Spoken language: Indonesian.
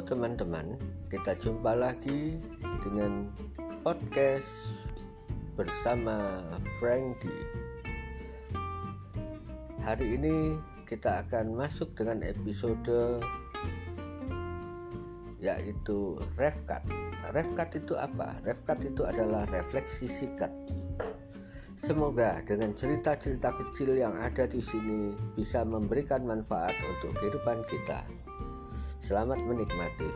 teman-teman, kita jumpa lagi dengan podcast bersama Frankie. Hari ini kita akan masuk dengan episode yaitu Refkat. Refkat itu apa? Refkat itu adalah refleksi sikat. Semoga dengan cerita-cerita kecil yang ada di sini bisa memberikan manfaat untuk kehidupan kita. Selamat menikmati.